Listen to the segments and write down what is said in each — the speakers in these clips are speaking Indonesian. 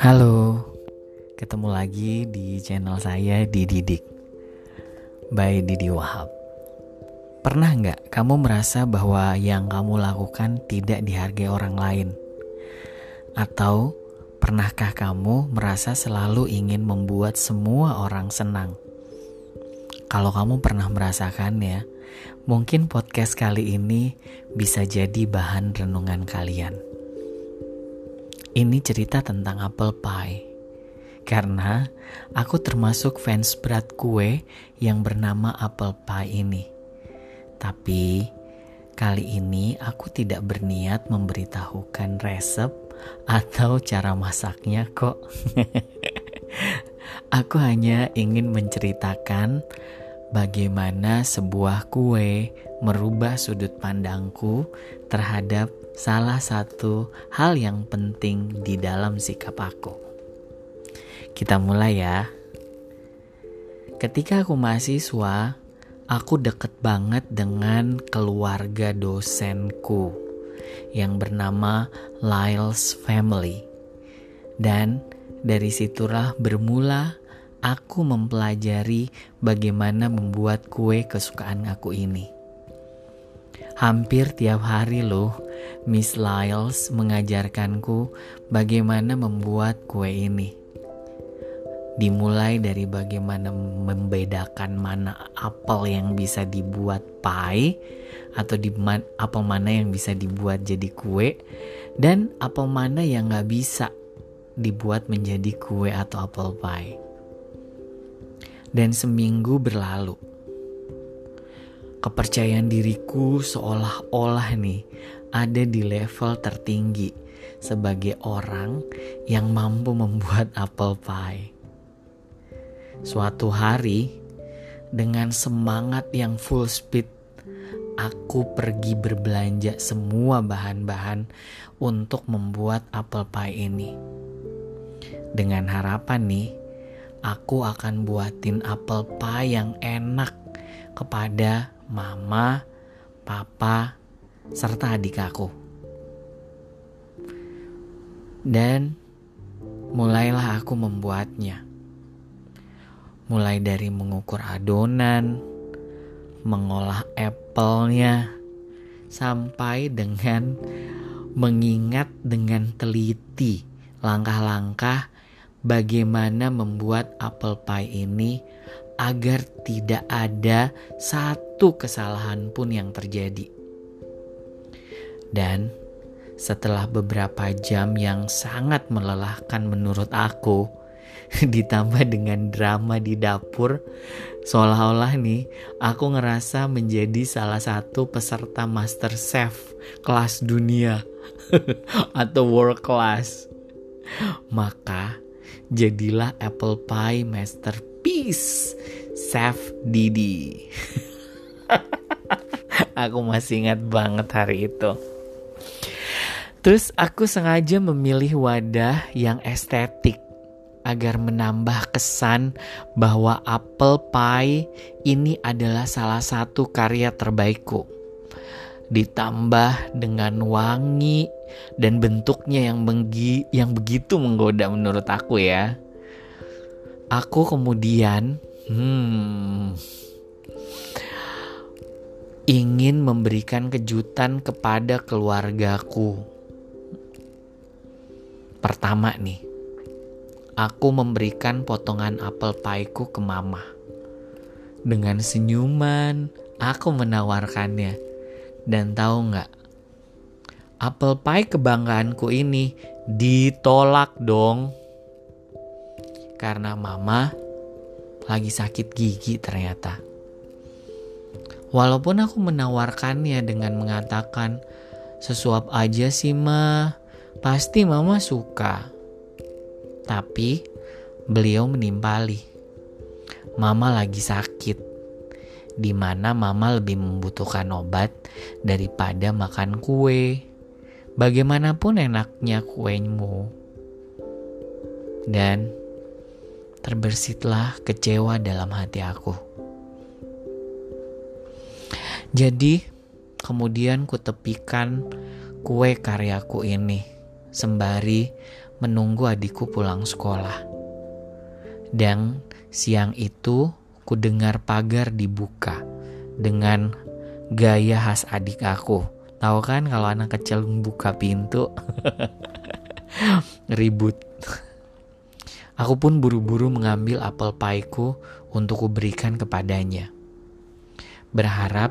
Halo, ketemu lagi di channel saya di Didik by Didi Wahab. Pernah nggak kamu merasa bahwa yang kamu lakukan tidak dihargai orang lain? Atau pernahkah kamu merasa selalu ingin membuat semua orang senang? Kalau kamu pernah merasakannya, mungkin podcast kali ini bisa jadi bahan renungan kalian. Ini cerita tentang apple pie. Karena aku termasuk fans berat kue yang bernama apple pie ini. Tapi kali ini aku tidak berniat memberitahukan resep atau cara masaknya kok. aku hanya ingin menceritakan bagaimana sebuah kue merubah sudut pandangku terhadap salah satu hal yang penting di dalam sikap aku. Kita mulai ya. Ketika aku mahasiswa, aku deket banget dengan keluarga dosenku yang bernama Lyle's Family. Dan dari situlah bermula aku mempelajari bagaimana membuat kue kesukaan aku ini. Hampir tiap hari loh, Miss Lyles mengajarkanku bagaimana membuat kue ini. Dimulai dari bagaimana membedakan mana apel yang bisa dibuat pie atau di apel mana yang bisa dibuat jadi kue dan apel mana yang nggak bisa dibuat menjadi kue atau apple pie. Dan seminggu berlalu kepercayaan diriku seolah-olah nih ada di level tertinggi sebagai orang yang mampu membuat apple pie. Suatu hari, dengan semangat yang full speed, aku pergi berbelanja semua bahan-bahan untuk membuat apple pie ini. Dengan harapan nih, aku akan buatin apple pie yang enak kepada mama, papa, serta adik aku. Dan mulailah aku membuatnya. Mulai dari mengukur adonan, mengolah apple-nya, sampai dengan mengingat dengan teliti langkah-langkah bagaimana membuat apple pie ini agar tidak ada satu kesalahan pun yang terjadi. Dan setelah beberapa jam yang sangat melelahkan menurut aku, ditambah dengan drama di dapur, seolah-olah nih aku ngerasa menjadi salah satu peserta Master Chef kelas dunia atau world class. Maka jadilah apple pie masterpiece Chef Didi. aku masih ingat banget hari itu. Terus aku sengaja memilih wadah yang estetik agar menambah kesan bahwa apple pie ini adalah salah satu karya terbaikku. Ditambah dengan wangi dan bentuknya yang benggi, yang begitu menggoda menurut aku ya. Aku kemudian hmm, ingin memberikan kejutan kepada keluargaku. Pertama nih, aku memberikan potongan apel pie-ku ke mama. Dengan senyuman, aku menawarkannya. Dan tahu nggak, apel pie kebanggaanku ini ditolak dong. Karena mama lagi sakit gigi ternyata. Walaupun aku menawarkannya dengan mengatakan, sesuap aja sih mah, pasti mama suka. Tapi beliau menimpali, mama lagi sakit, di mana mama lebih membutuhkan obat daripada makan kue. Bagaimanapun enaknya kuemu. Dan terbersitlah kecewa dalam hati aku. Jadi, kemudian kutepikan kue karyaku ini sembari menunggu adikku pulang sekolah. Dan siang itu ku dengar pagar dibuka dengan gaya khas adik aku. Tahu kan kalau anak kecil membuka pintu ribut. Aku pun buru-buru mengambil apel pieku untuk kuberikan kepadanya. Berharap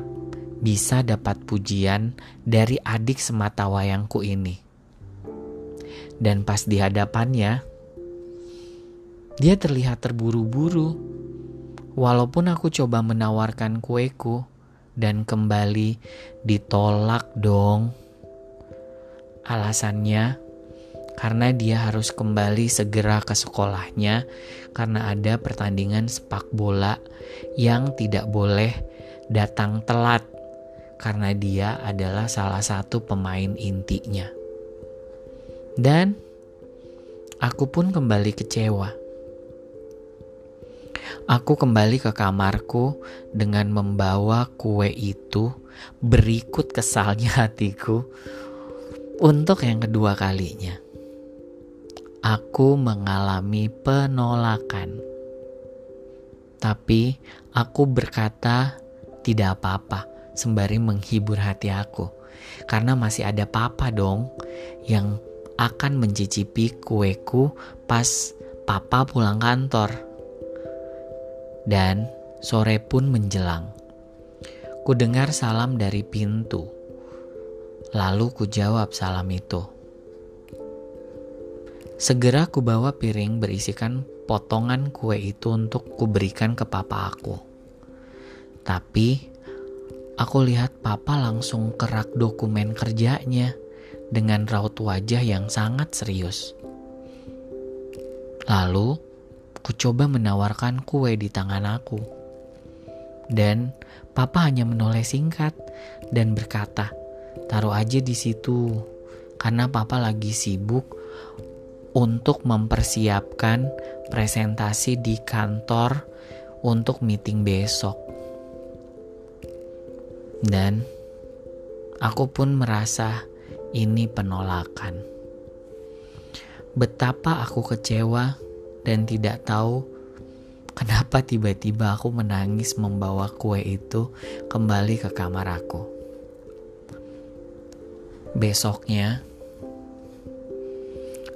bisa dapat pujian dari adik semata wayangku ini. Dan pas di hadapannya, dia terlihat terburu-buru. Walaupun aku coba menawarkan kueku dan kembali ditolak dong. Alasannya karena dia harus kembali segera ke sekolahnya karena ada pertandingan sepak bola yang tidak boleh datang telat karena dia adalah salah satu pemain intinya. Dan aku pun kembali kecewa. Aku kembali ke kamarku dengan membawa kue itu berikut kesalnya hatiku untuk yang kedua kalinya. Aku mengalami penolakan. Tapi aku berkata tidak apa-apa sembari menghibur hati aku. Karena masih ada papa dong yang akan mencicipi kueku pas papa pulang kantor. Dan sore pun menjelang. Ku dengar salam dari pintu. Lalu ku jawab salam itu. Segera ku bawa piring berisikan potongan kue itu untuk kuberikan ke papa aku. Tapi aku lihat papa langsung kerak dokumen kerjanya dengan raut wajah yang sangat serius. Lalu, ku coba menawarkan kue di tangan aku. Dan papa hanya menoleh singkat dan berkata, "Taruh aja di situ." Karena papa lagi sibuk untuk mempersiapkan presentasi di kantor untuk meeting besok. Dan aku pun merasa ini penolakan. Betapa aku kecewa dan tidak tahu kenapa tiba-tiba aku menangis membawa kue itu kembali ke kamar aku. Besoknya,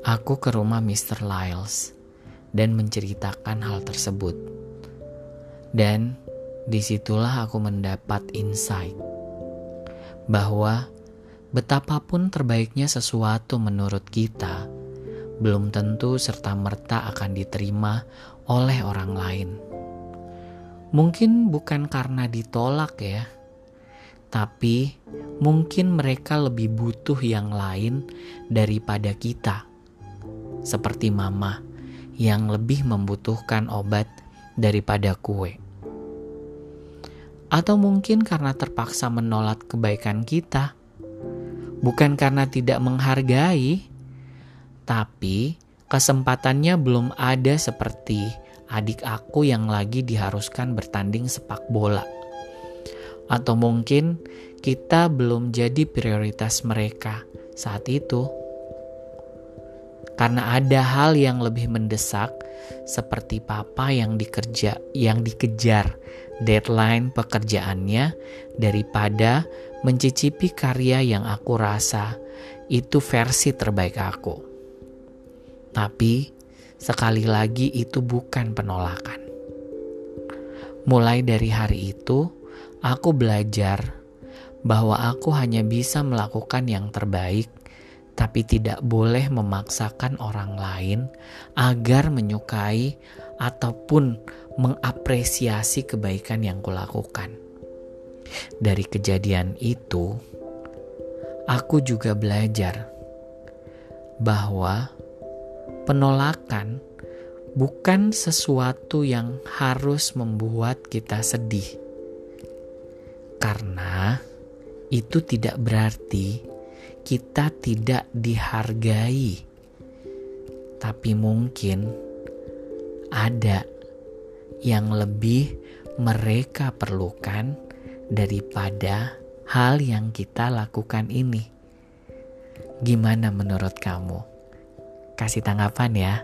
aku ke rumah Mr. Lyles dan menceritakan hal tersebut. Dan di situlah aku mendapat insight bahwa betapapun terbaiknya sesuatu menurut kita, belum tentu serta-merta akan diterima oleh orang lain. Mungkin bukan karena ditolak, ya, tapi mungkin mereka lebih butuh yang lain daripada kita, seperti Mama yang lebih membutuhkan obat daripada kue atau mungkin karena terpaksa menolak kebaikan kita, bukan karena tidak menghargai, tapi kesempatannya belum ada seperti adik aku yang lagi diharuskan bertanding sepak bola, atau mungkin kita belum jadi prioritas mereka saat itu. Karena ada hal yang lebih mendesak seperti papa yang dikerja yang dikejar deadline pekerjaannya daripada mencicipi karya yang aku rasa itu versi terbaik aku. Tapi sekali lagi itu bukan penolakan. Mulai dari hari itu, aku belajar bahwa aku hanya bisa melakukan yang terbaik, tapi tidak boleh memaksakan orang lain agar menyukai ataupun mengapresiasi kebaikan yang kulakukan. Dari kejadian itu, aku juga belajar bahwa penolakan bukan sesuatu yang harus membuat kita sedih, karena itu tidak berarti kita tidak dihargai, tapi mungkin ada yang lebih mereka perlukan daripada hal yang kita lakukan ini. Gimana menurut kamu? Kasih tanggapan ya.